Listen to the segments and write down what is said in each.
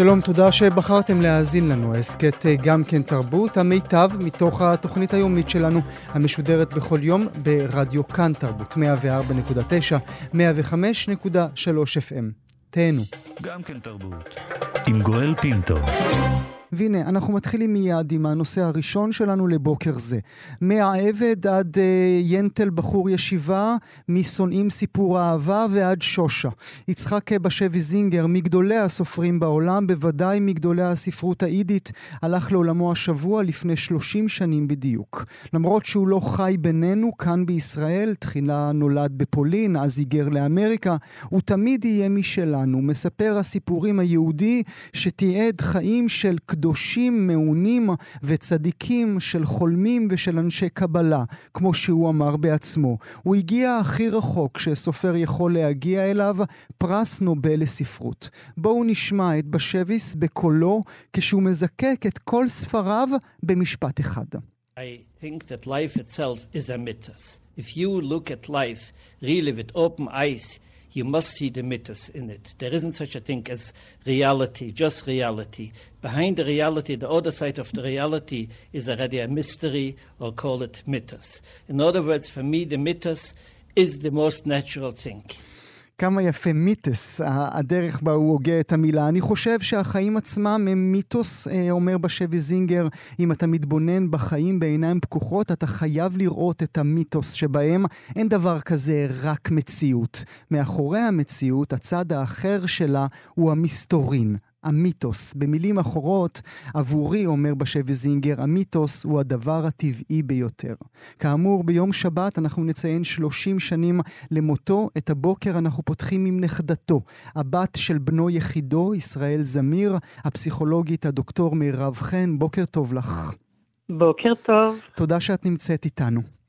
שלום, תודה שבחרתם להאזין לנו. הסכת אה, גם כן תרבות, המיטב מתוך התוכנית היומית שלנו, המשודרת בכל יום ברדיו כאן תרבות, 104.9, 105.3 FM. תהנו. גם כן תרבות. עם גואל פינטו. והנה, אנחנו מתחילים מיד עם הנושא הראשון שלנו לבוקר זה. מהעבד עד uh, ינטל בחור ישיבה, משונאים סיפור אהבה ועד שושה. יצחק בשבי זינגר, מגדולי הסופרים בעולם, בוודאי מגדולי הספרות האידית, הלך לעולמו השבוע לפני 30 שנים בדיוק. למרות שהוא לא חי בינינו כאן בישראל, תחילה נולד בפולין, אז היגר לאמריקה, הוא תמיד יהיה משלנו, מספר הסיפורים היהודי שתיעד חיים של מעונים וצדיקים של חולמים ושל אנשי קבלה, כמו שהוא אמר בעצמו. הוא הגיע הכי רחוק שסופר יכול להגיע אליו, פרס נובל לספרות. בואו נשמע את בשביס בקולו כשהוא מזקק את כל ספריו במשפט אחד. I think that life itself is a mythos. If you look at life really with open eyes, you must see the mythos in it. There isn't such a thing as reality, just reality. Behind the reality, the other side of the reality is already a mystery, or call it mythos. In other words, for me, the mythos is the most natural thing. כמה יפה מיתוס, הדרך בה הוא הוגה את המילה. אני חושב שהחיים עצמם הם מיתוס, אה, אומר בשבי זינגר, אם אתה מתבונן בחיים בעיניים פקוחות, אתה חייב לראות את המיתוס שבהם אין דבר כזה רק מציאות. מאחורי המציאות, הצד האחר שלה הוא המסתורין, המיתוס. במילים אחרות, עבורי, אומר בשבי זינגר, המיתוס הוא הדבר הטבעי ביותר. כאמור, ביום שבת אנחנו נציין 30 שנים למותו. את הבוקר אנחנו פותחים עם נכדתו, הבת של בנו יחידו, ישראל זמיר, הפסיכולוגית הדוקטור מירב חן. בוקר טוב לך. בוקר טוב. תודה שאת נמצאת איתנו.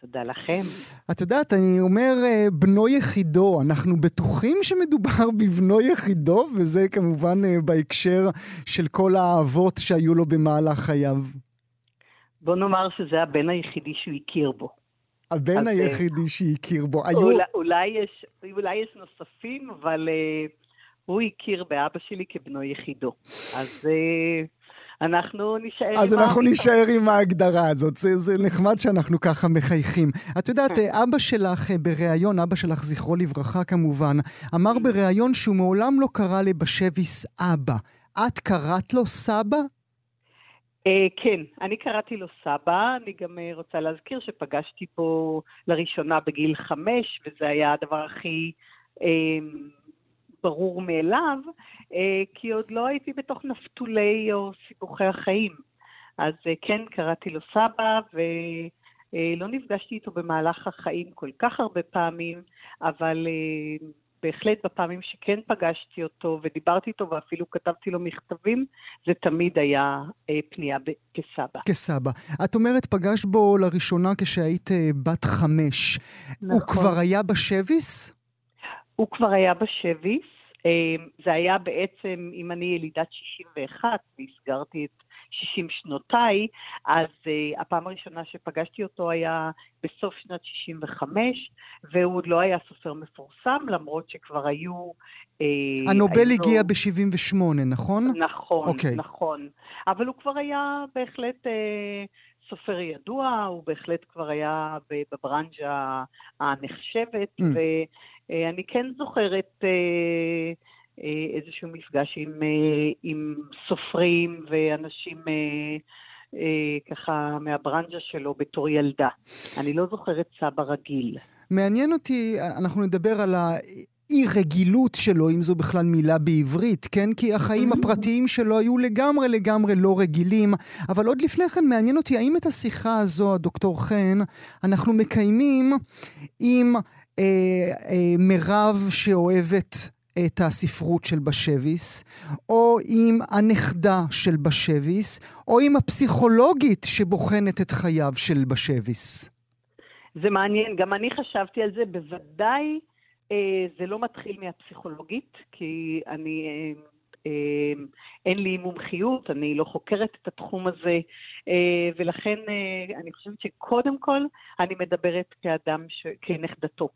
תודה לכם. את יודעת, אני אומר אה, בנו יחידו, אנחנו בטוחים שמדובר בבנו יחידו, וזה כמובן אה, בהקשר של כל האהבות שהיו לו במהלך חייו. בוא נאמר שזה הבן היחידי שהוא הכיר בו. הבן אה, היחידי שהכיר בו. היו... אולי, אולי, יש, אולי יש נוספים, אבל uh, הוא הכיר באבא שלי כבנו יחידו. אז uh, אנחנו נישאר אז עם אנחנו האמיתות. נישאר עם ההגדרה הזאת, זה, זה נחמד שאנחנו ככה מחייכים. את יודעת, אה, אבא שלך אה, בריאיון, אבא שלך זכרו לברכה כמובן, אמר בריאיון שהוא מעולם לא קרא לבשביס אבא. את קראת לו סבא? אה, כן, אני קראתי לו סבא, אני גם אה, רוצה להזכיר שפגשתי פה לראשונה בגיל חמש, וזה היה הדבר הכי אה, ברור מאליו, אה, כי עוד לא הייתי בתוך נפתולי או סיבוכי החיים. אז אה, כן, קראתי לו סבא, ולא נפגשתי איתו במהלך החיים כל כך הרבה פעמים, אבל אה, בהחלט בפעמים שכן פגשתי אותו ודיברתי איתו ואפילו כתבתי לו מכתבים, זה תמיד היה אה, פנייה ב- כסבא. כסבא. את אומרת, פגשת בו לראשונה כשהיית אה, בת חמש. הוא נכון. כבר היה בשביס? הוא כבר היה בשביס, אה, זה היה בעצם, אם אני ילידת 61 והסגרתי את 60 שנותיי, אז uh, הפעם הראשונה שפגשתי אותו היה בסוף שנת 65, והוא עוד לא היה סופר מפורסם, למרות שכבר היו... אה, הנובל היו הגיע לו- ב-78, נכון? נכון, אוקיי. נכון. אבל הוא כבר היה בהחלט אה, סופר ידוע, הוא בהחלט כבר היה בברנז'ה הנחשבת, Mm. ואני כן זוכרת אה, אה, איזשהו מפגש עם, אה, עם סופרים ואנשים אה, אה, ככה מהברנז'ה שלו בתור ילדה. אני לא זוכרת סבא רגיל. מעניין אותי, אנחנו נדבר על האי רגילות שלו, אם זו בכלל מילה בעברית, כן? כי החיים הפרטיים שלו היו לגמרי לגמרי לא רגילים. אבל עוד לפני כן מעניין אותי, האם את השיחה הזו, הדוקטור חן, אנחנו מקיימים עם אה, אה, מירב שאוהבת את הספרות של בשביס, או עם הנכדה של בשביס, או עם הפסיכולוגית שבוחנת את חייו של בשביס. זה מעניין, גם אני חשבתי על זה, בוודאי אה, זה לא מתחיל מהפסיכולוגית, כי אני... אה, אין לי מומחיות, אני לא חוקרת את התחום הזה, אה, ולכן אה, אני חושבת שקודם כל אני מדברת כאדם, ש... כנכדתו.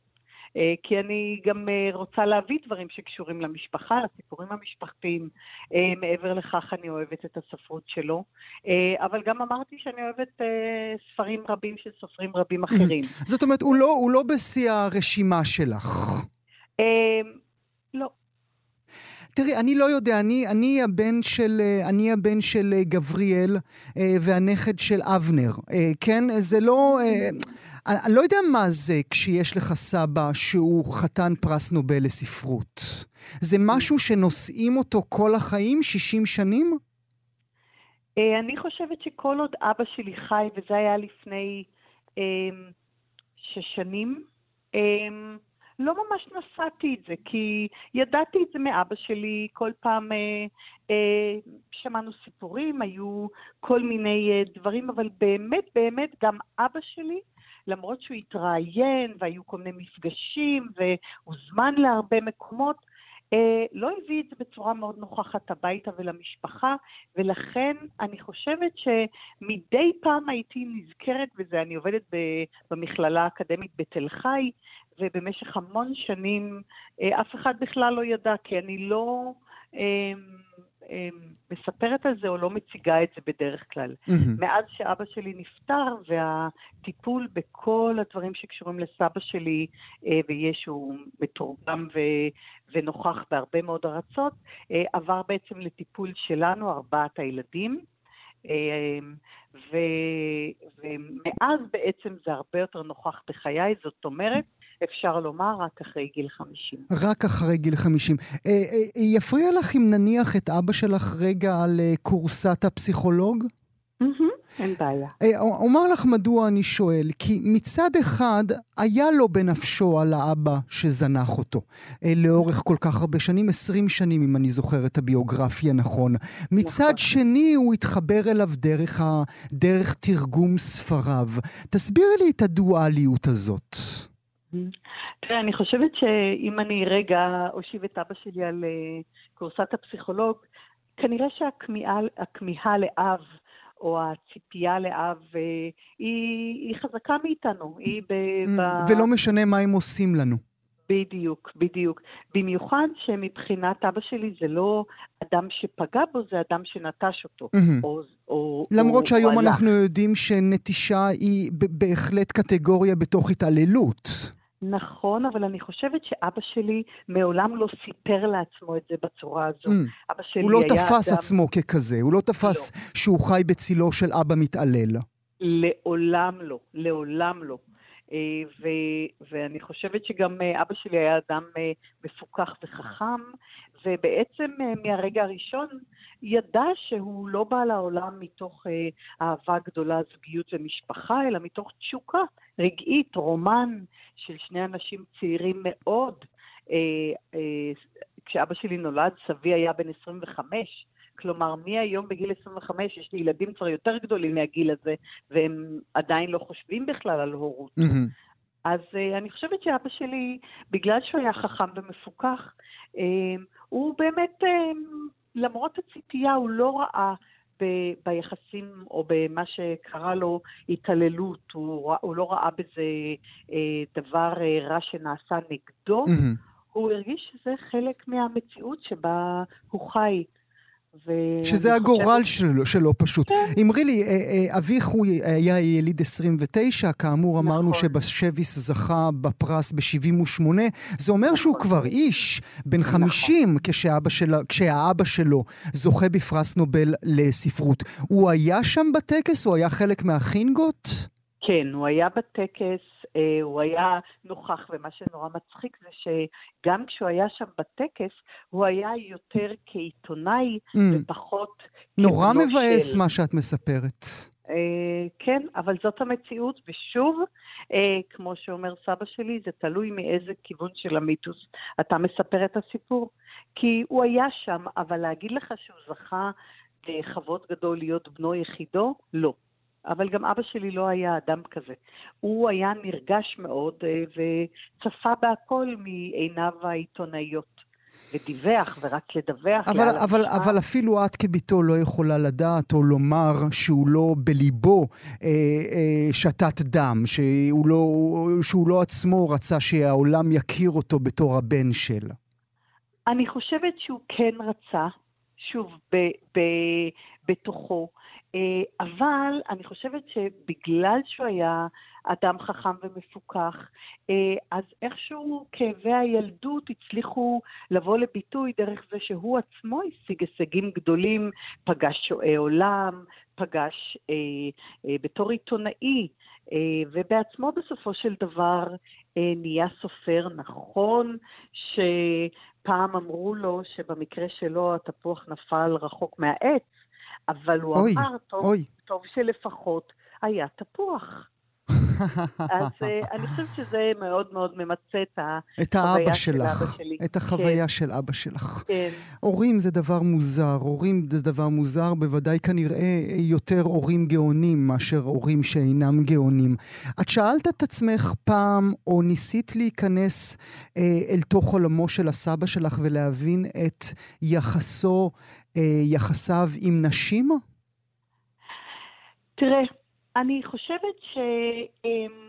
אה, כי אני גם רוצה להביא דברים שקשורים למשפחה, לסיפורים המשפחתיים. מעבר לכך, אני אוהבת את הספרות שלו, אבל גם אמרתי שאני אוהבת ספרים רבים של סופרים רבים אחרים. זאת אומרת, הוא לא, הוא לא בשיא הרשימה שלך. תראי, אני לא יודע, אני, אני, הבן של, אני הבן של גבריאל והנכד של אבנר, כן? זה לא... אני, לא יודע מה זה כשיש לך סבא שהוא חתן פרס נובל לספרות. זה משהו שנושאים אותו כל החיים, 60 שנים? אה, אני חושבת שכל עוד אבא שלי חי, וזה היה לפני אה, שש שנים, אה, לא ממש נשאתי את זה, כי ידעתי את זה מאבא שלי, כל פעם אה, אה, שמענו סיפורים, היו כל מיני אה, דברים, אבל באמת, באמת, גם אבא שלי למרות שהוא התראיין והיו כל מיני מפגשים והוזמן להרבה מקומות, אה, לא הביא את זה בצורה מאוד נוכחת הביתה ולמשפחה, ולכן אני חושבת שמדי פעם הייתי נזכרת בזה, אני עובדת במכללה האקדמית בתל חי, ובמשך המון שנים אה, אף אחד בכלל לא ידע, כי אני לא... אה, אמ, מספרת על זה או לא מציגה את זה בדרך כלל. Mm-hmm. מאז שאבא שלי נפטר והטיפול בכל הדברים שקשורים לסבא שלי, אה, ויש, הוא מתורגם ו- ונוכח בהרבה מאוד ארצות, אה, עבר בעצם לטיפול שלנו, ארבעת הילדים. ו- ומאז בעצם זה הרבה יותר נוכח בחיי, זאת אומרת אפשר לומר, רק אחרי גיל 50. רק אחרי גיל 50. אה, אה, יפריע לך אם נניח את אבא שלך רגע על אה, כורסת הפסיכולוג? אין בעיה. אומר לך מדוע אני שואל, כי מצד אחד היה לו בנפשו על האבא שזנח אותו לאורך כל כך הרבה שנים, 20 שנים אם אני זוכר את הביוגרפיה נכון. מצד נכון. שני הוא התחבר אליו דרך, ה... דרך תרגום ספריו. תסבירי לי את הדואליות הזאת. תראה, אני חושבת שאם אני רגע אושיב את אבא שלי על אה, כורסת הפסיכולוג, כנראה שהכמיהה לאב, או הציפייה לאב, אה, היא, היא חזקה מאיתנו. היא ב, ב... ולא משנה מה הם עושים לנו. בדיוק, בדיוק. במיוחד שמבחינת אבא שלי זה לא אדם שפגע בו, זה אדם שנטש אותו. Mm-hmm. או, או, למרות או, שהיום או אנחנו יודעים שנטישה היא בהחלט קטגוריה בתוך התעללות. נכון, אבל אני חושבת שאבא שלי מעולם לא סיפר לעצמו את זה בצורה הזו. Mm. אבא שלי הוא לא תפס אדם... עצמו ככזה, הוא לא תפס לא. שהוא חי בצילו של אבא מתעלל. לעולם לא, לעולם לא. אה, ו- ואני חושבת שגם אה, אבא שלי היה אדם אה, מפוכח וחכם, ובעצם מהרגע הראשון ידע שהוא לא בא לעולם מתוך אהבה גדולה, זוגיות ומשפחה, אלא מתוך תשוקה רגעית, רומן של שני אנשים צעירים מאוד. כשאבא שלי נולד, סבי היה בן 25, כלומר, מהיום בגיל 25 יש לי ילדים כבר יותר גדולים מהגיל הזה, והם עדיין לא חושבים בכלל על הורות. Mm-hmm. אז uh, אני חושבת שאבא שלי, בגלל שהוא היה חכם ומפוכח, uh, הוא באמת, uh, למרות הציפייה, הוא לא ראה ב- ביחסים או במה שקרה לו התעללות, הוא, הוא לא ראה בזה דבר uh, רע שנעשה נגדו, mm-hmm. הוא הרגיש שזה חלק מהמציאות שבה הוא חי. שזה הגורל שלו, שלו פשוט. כן. אמרי לי, אה, אה, אביך הוא היה יליד 29, כאמור נכון. אמרנו שבשביס זכה בפרס ב-78, זה אומר נכון. שהוא כבר איש, בן 50, נכון. כשאבא, של, כשהאבא שלו זוכה בפרס נובל לספרות. הוא היה שם בטקס? הוא היה חלק מהחינגות? כן, הוא היה בטקס. אה, הוא היה נוכח, ומה שנורא מצחיק זה שגם כשהוא היה שם בטקס, הוא היה יותר כעיתונאי Mm. ופחות נורא מבאס של. מה שאת מספרת. אה, כן, אבל זאת המציאות, ושוב, אה, כמו שאומר סבא שלי, זה תלוי מאיזה כיוון של המיתוס אתה מספר את הסיפור. כי הוא היה שם, אבל להגיד לך שהוא זכה לכבוד גדול להיות בנו יחידו? לא. אבל גם אבא שלי לא היה אדם כזה. הוא היה נרגש מאוד אה, וצפה בהכל מעיניו העיתונאיות. ודיווח, ורק לדווח. אבל, אבל. אבל אפילו את כביתו לא יכולה לדעת או לומר שהוא לא בליבו אה, אה, שתת דם, שהוא לא, שהוא לא עצמו רצה שהעולם יכיר אותו בתור הבן של. אני חושבת שהוא כן רצה, שוב, ב, ב, בתוכו, אבל אני חושבת שבגלל שהוא היה אדם חכם ומפוכח, אה, אז איכשהו כאבי הילדות הצליחו לבוא לביטוי דרך זה שהוא עצמו השיג הישגים גדולים, פגש שועי עולם, פגש אה, אה, בתור עיתונאי, אה, ובעצמו בסופו של דבר אה, נהיה סופר. נכון שפעם אמרו לו שבמקרה שלו התפוח נפל רחוק מהעץ, אבל הוא אוי, אמר, טוב, אוי. טוב שלפחות היה תפוח. אז אה, אני חושבת שזה מאוד מאוד ממצה את החוויה של אבא שלי. את החוויה כן, של אבא שלך. כן. הורים זה דבר מוזר, הורים זה דבר מוזר, בוודאי כנראה יותר הורים גאונים מאשר הורים שאינם גאונים. את שאלת את עצמך פעם, או ניסית להיכנס אה, אל תוך עולמו של הסבא שלך ולהבין את יחסו, יחסיו עם נשים? תראה, אני חושבת ש... אמ,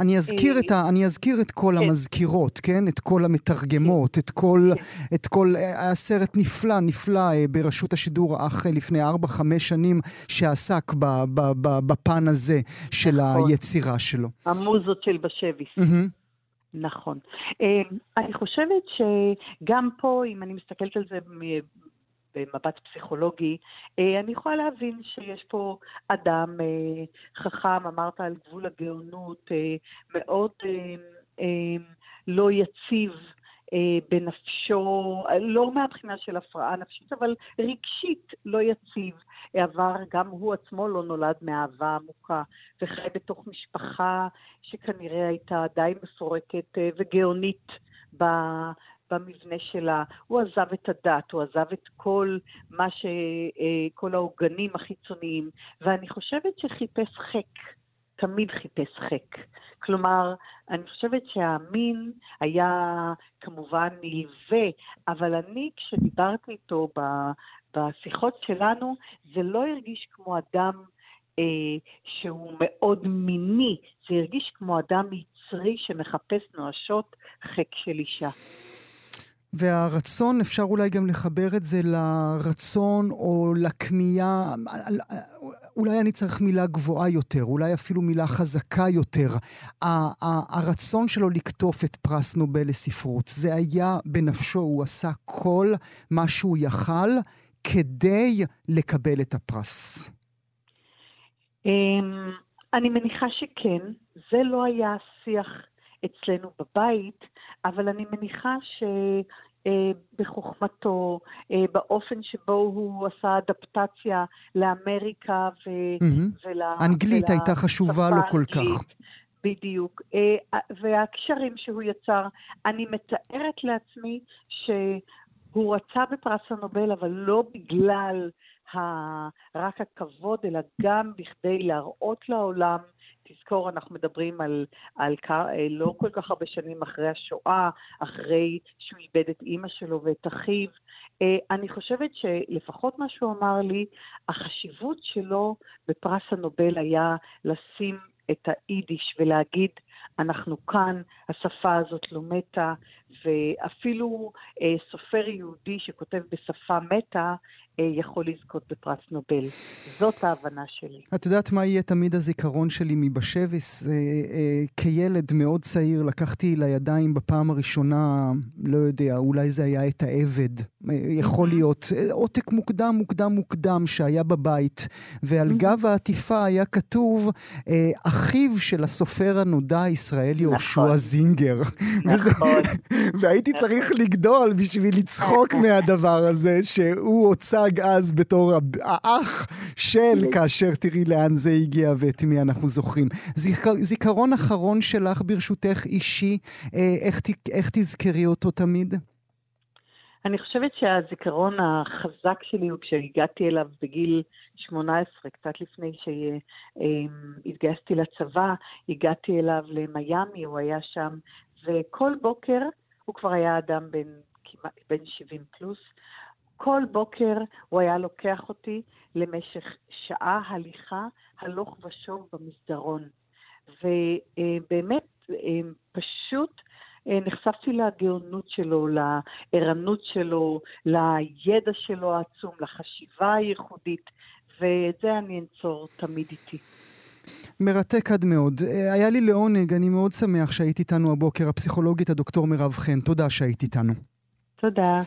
אני אזכיר, אה, את ה, אני אזכיר את כל כן. המזכירות, כן? את כל המתרגמות, את כל, כן. את כל... אה, היה סרט נפלא, נפלא אה, ברשות השידור, אך אה, לפני ארבע-חמש שנים, שעסק ב, ב, ב, בפן הזה של נכון. היצירה שלו. המוזות של בשביס. נכון. אני חושבת שגם פה, אם אני מסתכלת על זה במבט פסיכולוגי, אה, אני יכולה להבין שיש פה אדם אה, חכם, אמרת על גבול הגאונות, אה, מאוד לא יציב. בנפשו, לא מהבחינה של הפרעה נפשית, אבל רגשית לא יציב. עבר, גם הוא עצמו לא נולד מאהבה עמוקה, וחי בתוך משפחה שכנראה הייתה די מפורקת וגאונית במבנה שלה. הוא עזב את הדת, הוא עזב את כל מה ש... אה, כל העוגנים החיצוניים, ואני חושבת שחיפש חק. תמיד חיפש חק. כלומר, אני חושבת שהמין היה כמובן נלווה, אבל אני, כשדיברתי איתו בשיחות שלנו, זה לא הרגיש כמו אדם אה, שהוא מאוד מיני, זה הרגיש כמו אדם יצרי שמחפש נואשות חק של אישה. והרצון, אפשר אולי גם לחבר את זה לרצון או לכמיהה, אולי אני צריך מילה גבוהה יותר, אולי אפילו מילה חזקה יותר. הרצון שלו לקטוף את פרס נובל לספרות, זה היה בנפשו, הוא עשה כל מה שהוא יכל כדי לקבל את הפרס. אמ, אני מניחה שכן, זה לא היה השיח אצלנו בבית, אבל אני מניחה שבחוכמתו, באופן שבו הוא עשה אדפטציה לאמריקה ו... מהמם. ול... אנגלית הייתה חשובה לו כל כך. בדיוק. אה, והקשרים שהוא יצר, אני מתארת לעצמי שהוא רצה בפרס הנובל, אבל לא בגלל ה- רק הכבוד, אלא גם בכדי להראות לעולם. תזכור, אנחנו מדברים על, על אה, לא כל כך הרבה שנים אחרי השואה, אחרי שהוא איבד את אימא שלו ואת אחיו. אה, אני חושבת שלפחות מה שהוא אמר לי, החשיבות שלו בפרס הנובל היה לשים את היידיש ולהגיד, אנחנו כאן, השפה הזאת לא מתה, ואפילו אה, סופר יהודי שכותב בשפה מתה, אה, יכול לזכות בפרס נובל. זאת ההבנה שלי. את יודעת מה יהיה תמיד הזיכרון שלי מבשביס? אה, אה, כילד מאוד צעיר לקחתי לידיים בפעם הראשונה, לא יודע, אולי זה היה את העבד. אה, יכול להיות אה, עותק מוקדם, מוקדם, מוקדם שהיה בבית, ועל גב העטיפה היה כתוב, אה, אחיו של הסופר הנודע ישראל יהושע נכון. זינגר. וזה- נכון. והייתי צריך לגדול בשביל לצחוק מהדבר הזה, שהוא הוצג אז בתור האח של כאשר תראי לאן זה הגיע ואת מי אנחנו זוכרים. זיכר, זיכרון אחרון שלך ברשותך אישי, אה, איך, איך תזכרי אותו תמיד? אני חושבת שהזיכרון החזק שלי הוא כשהגעתי אליו בגיל 18, קצת לפני שהתגייסתי לצבא, הגעתי אליו למיאמי, הוא היה שם, וכל בוקר, הוא כבר היה אדם בן, בן 70 פלוס, כל בוקר הוא היה לוקח אותי למשך שעה הליכה הלוך ושוב במסדרון. ובאמת, פשוט אה, נחשפתי לגאונות שלו, לערנות שלו, לידע שלו העצום, לחשיבה הייחודית, ואת זה אני אנצור תמיד איתי. מרתק עד מאוד. אה, היה לי לעונג, אני מאוד שמח שהיית איתנו הבוקר, הפסיכולוגית הדוקטור מירב חן. תודה שהיית איתנו. תודה.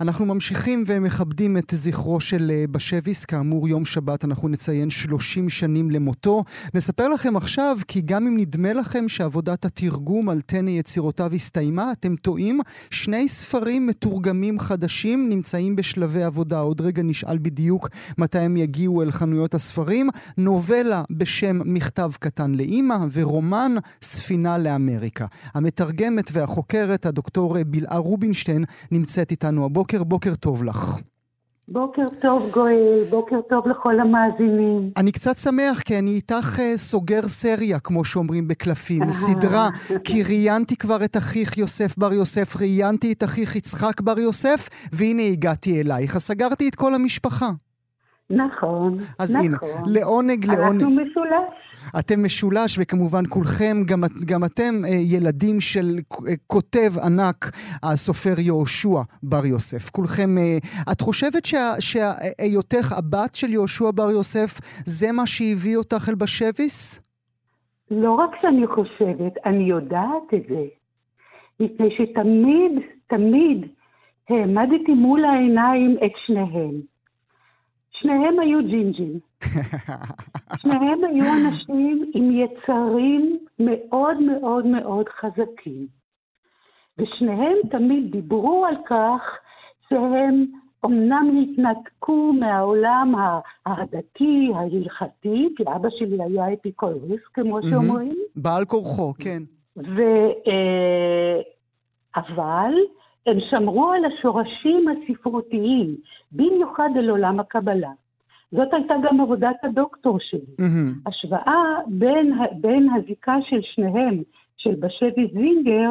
אנחנו ממשיכים ומכבדים את זכרו של אה, בשביס. כאמור, יום שבת אנחנו נציין 30 שנים למותו. נספר לכם עכשיו, כי גם אם נדמה לכם שעבודת התרגום על תן יצירותיו הסתיימה, אתם טועים. שני ספרים מתורגמים חדשים נמצאים בשלבי עבודה. עוד רגע נשאל בדיוק מתי הם יגיעו אל חנויות הספרים. נובלה בשם מכתב קטן לאימא, ורומן ספינה לאמריקה. המתרגמת והחוקרת, הדוקטור בלעה רובינשטיין, נמצאת איתנו הבוקר. בוקר טוב לך. בוקר טוב גואל, בוקר טוב לכל המאזינים. אני קצת שמח כי אני איתך אה, סוגר סריה, כמו שאומרים בקלפים, סדרה, כי ראיינתי כבר את אחיך יוסף בר יוסף, ראיינתי את אחיך יצחק בר יוסף, והנה הגעתי אלייך. אז סגרתי את כל המשפחה. נכון, אז נכון. הנה, לעונג, לעונג. אנחנו משולש. אתם משולש, וכמובן כולכם, גם, גם אתם אה, ילדים של אה, כותב ענק, הסופר יהושע בר יוסף. כולכם, אה, את חושבת שה- שהיותך הבת של יהושע בר יוסף, זה מה שהביא אותך אל בשביס? לא רק שאני חושבת, אני יודעת את זה. מפני שתמיד, תמיד העמדתי מול העיניים את שניהם. שניהם היו ג'ינג'ים. שניהם היו אנשים עם יצרים מאוד מאוד מאוד חזקים. ושניהם תמיד דיברו על כך שהם אמנם התנתקו מהעולם הדתי, ההלכתי, כי אבא שלי היה אפיקורוס, כמו. שאומרים, בעל כורחו, כן. ו... אה, אבל הם שמרו על השורשים הספרותיים, במיוחד על עולם הקבלה. זאת הייתה גם עבודת הדוקטור שלי. מהמם. השוואה בין, בין הזיקה של שניהם, של בשבי זינגר,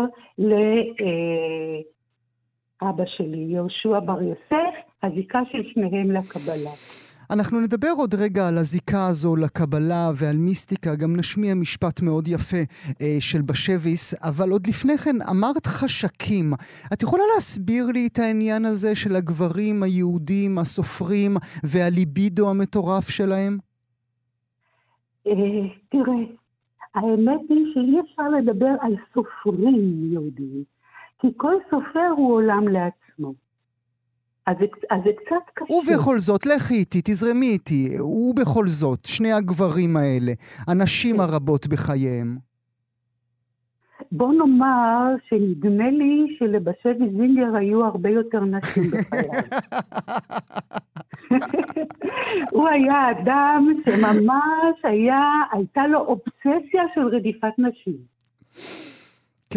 לאבא שלי, יהושע בר יוסף, הזיקה של שניהם לקבלה. אנחנו נדבר עוד רגע על הזיקה הזו לקבלה ועל מיסטיקה, גם נשמיע משפט מאוד יפה אה, של בשביס, אבל עוד לפני כן אמרת חשקים. את יכולה להסביר לי את העניין הזה של הגברים היהודים, הסופרים, והליבידו המטורף שלהם? אה, תראה, האמת היא שאי אפשר לדבר על סופרים יהודים, כי כל סופר הוא עולם לעצמו. אז זה, אז זה קצת קשה. ובכל זאת, לכי איתי, תזרמי איתי, ובכל זאת, שני הגברים האלה, הנשים הרבות בחייהם. בוא נאמר שנדמה לי שלבשבי זינגר היו הרבה יותר נשים בחייו. הוא היה אדם שממש היה, הייתה לו אובססיה של רדיפת נשים.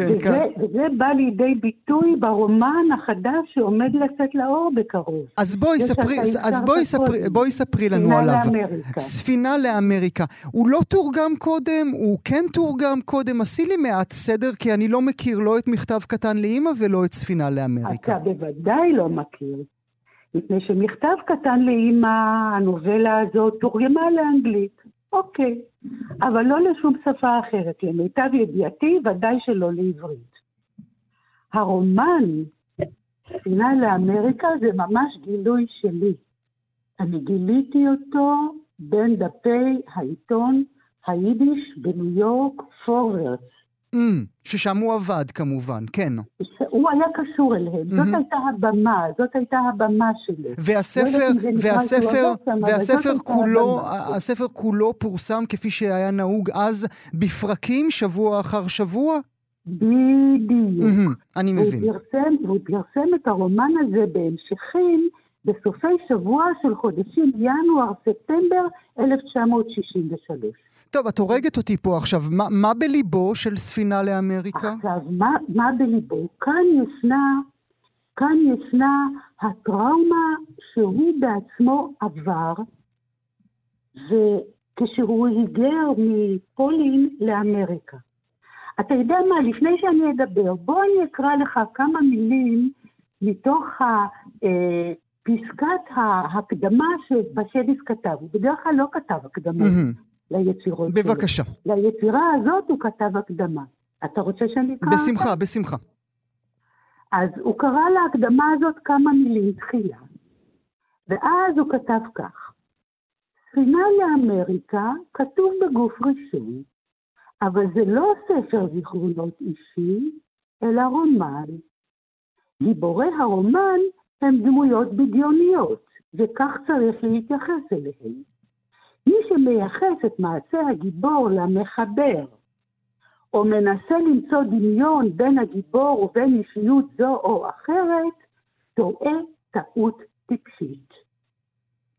כן, וזה, כן. וזה בא לידי ביטוי ברומן החדש שעומד לצאת לאור בקרוב. אז בואי ספרי, אז בואי ספרי. בואי ספרי לנו ספינה עליו. לאמריקה. ספינה לאמריקה. הוא לא תורגם קודם, הוא כן תורגם קודם. עשי לי מעט סדר, כי אני לא מכיר לא את מכתב קטן לאימא ולא את ספינה לאמריקה. אתה בוודאי לא מכיר. מפני שמכתב קטן לאימא, הנובלה הזאת, תורגמה לאנגלית. אוקיי. אבל לא לשום שפה אחרת. למיטב ידיעתי, ודאי שלא לעברית. הרומן, ספינה לאמריקה, זה ממש גילוי שלי. אני גיליתי אותו בין דפי העיתון היידיש בניו יורק, פורוורדס. אממ, ששם הוא עבד כמובן, כן. הוא היה קשור אליהם. זאת מהמם. הייתה הבמה, זאת הייתה הבמה שלו. והספר, לא והספר, והספר זאת כולו. הספר כולו פורסם כפי שהיה נהוג אז בפרקים, שבוע אחר שבוע? בדיוק. מהמם, אני והוא מבין. פרסם, והוא פרסם את הרומן הזה בהמשכים בסופי שבוע של חודשים ינואר-ספטמבר 1963. טוב, את הורגת אותי פה עכשיו. מה, מה בליבו של ספינה לאמריקה? עכשיו, מה, מה בליבו? כאן ישנה, כאן ישנה הטראומה שהוא בעצמו עבר, וכשהוא היגר מפולין לאמריקה. אתה יודע מה, לפני שאני אדבר, בוא אני אקרא לך כמה מילים מתוך ה, אה, פסקת ההקדמה שבשביס כתב. הוא בדרך כלל לא כתב הקדמה מהמם, ליצירות שלו. בבקשה. ליצירה הזאת הוא כתב הקדמה. אתה רוצה שאני אקרא? בשמחה, בשמחה. אז הוא קרא להקדמה הזאת כמה מילים תחילה, ואז הוא כתב כך: ספינה לאמריקה כתוב בגוף ראשון, אבל זה לא ספר זיכרונות אישי, אלא רומן. גיבורי הרומן הם דמויות בדיוניות, וכך צריך להתייחס אליהם. מי שמייחס את מעשה הגיבור למחבר, או מנסה למצוא דמיון בין הגיבור ובין אישיות זו או אחרת, טועה טעות טיפשית.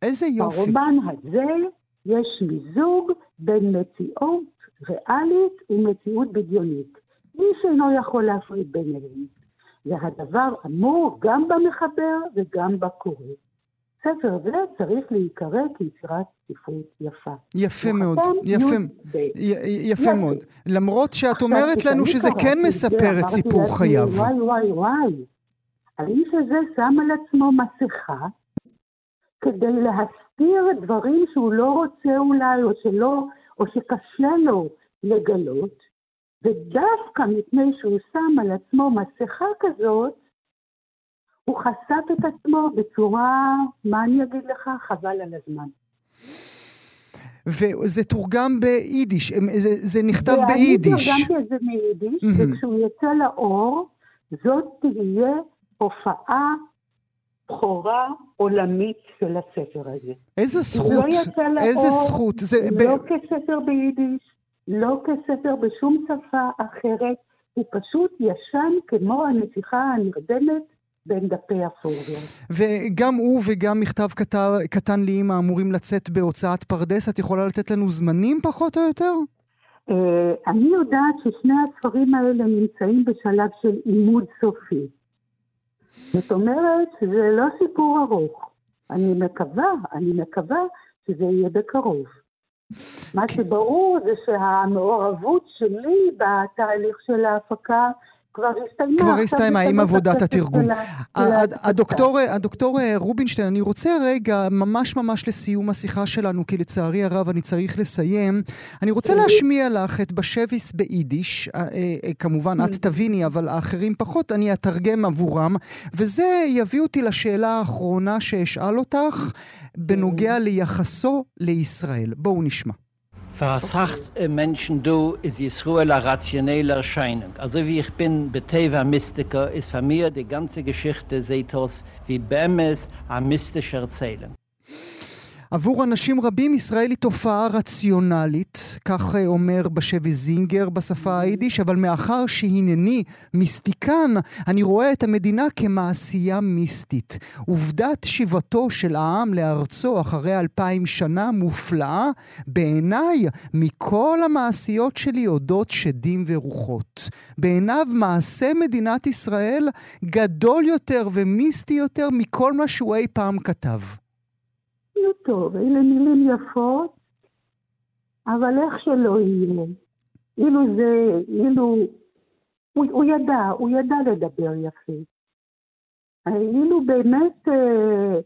איזה יופי. ברומן הזה יש מיזוג בין מציאות ריאלית ומציאות בדיונית. איש אינו יכול להפריד ביניהם. והדבר אמור גם במחבר וגם בקורא. ספר זה צריך להיקרא כיצירת ספרות יפה. יפה מאוד, יפה, י"ב. י- י- יפה. מאוד. למרות שאת אומרת לנו שזה כן מספר את סיפור חייו. וואי וואי וואי, האיש הזה שם על עצמו מסכה כדי להסתיר דברים שהוא לא רוצה אולי, או שלא, או שקשה לו לגלות, ודווקא מפני שהוא שם על עצמו מסכה כזאת, הוא חשף את עצמו בצורה, מה אני אגיד לך? חבל על הזמן. וזה תורגם ביידיש, זה, זה נכתב ואני ביידיש. תרגמתי את זה מיידיש, מהמם. וכשהוא יצא לאור, זאת תהיה הופעה בכורה עולמית של הספר הזה. איזה הוא זכות, לא יצא לאור, איזה זכות. זה, לא ב... כספר ביידיש, לא כספר בשום שפה אחרת, הוא פשוט ישן כמו הנסיכה הנרדמת בין דפי הפורוורד. וגם הוא וגם מכתב קטר, קטן לאמא אמורים לצאת בהוצאת פרדס. את יכולה לתת לנו זמנים פחות או יותר? אה, אני יודעת ששני הספרים האלה נמצאים בשלב של עימוד סופי. זאת אומרת שזה לא סיפור ארוך. אני מקווה, אני מקווה שזה יהיה בקרוב. מה שברור זה שהמעורבות שלי בתהליך של ההפקה כבר הסתיימה. כבר הסתיימה עם עבודת התרגום. הדוקטור, הדוקטור רובינשטיין, אני רוצה רגע, ממש ממש לסיום השיחה שלנו, כי לצערי הרב אני צריך לסיים. אני רוצה להשמיע לך את בשביס ביידיש, אה, אה, כמובן את תביני, אבל האחרים פחות, אני אתרגם עבורם, וזה יביא אותי לשאלה האחרונה שאשאל אותך, בנוגע ליחסו לישראל. בואו נשמע. Versacht Menschen du ist Yisroel a rationelle Erscheinung. Also wie ich bin Beteva Mystiker, ist für mir die ganze Geschichte Sethos wie Bemes a mystische Erzählung. עבור אנשים רבים ישראל היא תופעה רציונלית, כך אה, אומר בשבי זינגר בשפה היידיש, אבל מאחר שהנני מיסטיקן, אני רואה את המדינה כמעשייה מיסטית. עובדת שיבתו של העם לארצו אחרי אלפיים שנה מופלאה, בעיניי, מכל המעשיות שלי אודות שדים ורוחות. בעיניו מעשה מדינת ישראל גדול יותר ומיסטי יותר מכל מה שהוא אי פעם כתב. נו טוב, אלה מילים יפות, אבל איך שלא יהיה. אילו זה, אילו... הוא, הוא ידע, הוא ידע לדבר יפה. אילו באמת אה,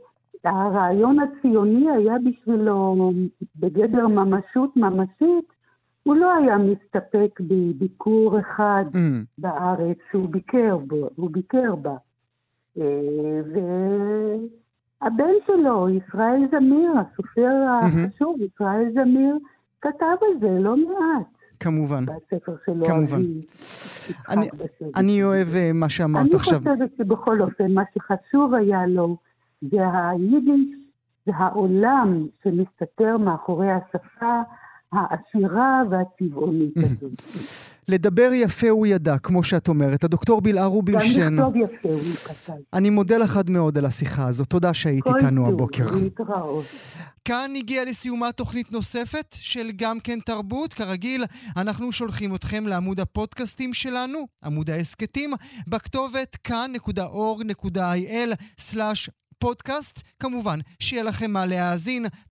הרעיון הציוני היה בשבילו בגדר ממשות ממשית, הוא לא היה מסתפק בביקור אחד Mm. בארץ שהוא ביקר בו, הוא ביקר בה. אה, והבן שלו, ישראל זמיר, הסופר החשוב, ישראל זמיר, כתב על זה לא מעט. כמובן. בספר שלו, כמובן. אני-. אני אוהב אה, מה שאמרת אני עכשיו. חושבת שבכל אופן, מה שחשוב היה לו, זה היידיש, זה העולם שמסתתר מאחורי השפה העשירה והצבעונית הזאת. לדבר יפה הוא ידע, כמו שאת אומרת. הדוקטור בלהה גם רובינשטיין, לכתוב יפה הוא כתב. אני מודה לך עד מאוד על השיחה הזאת. תודה שהיית איתנו הבוקר. כאן הגיעה לסיומה תוכנית נוספת של גם כן תרבות. כרגיל, אנחנו שולחים אתכם לעמוד הפודקאסטים שלנו, עמוד ההסכתים, בכתובת כאן.org.il/פודקאסט. כמובן, שיהיה לכם מה להאזין.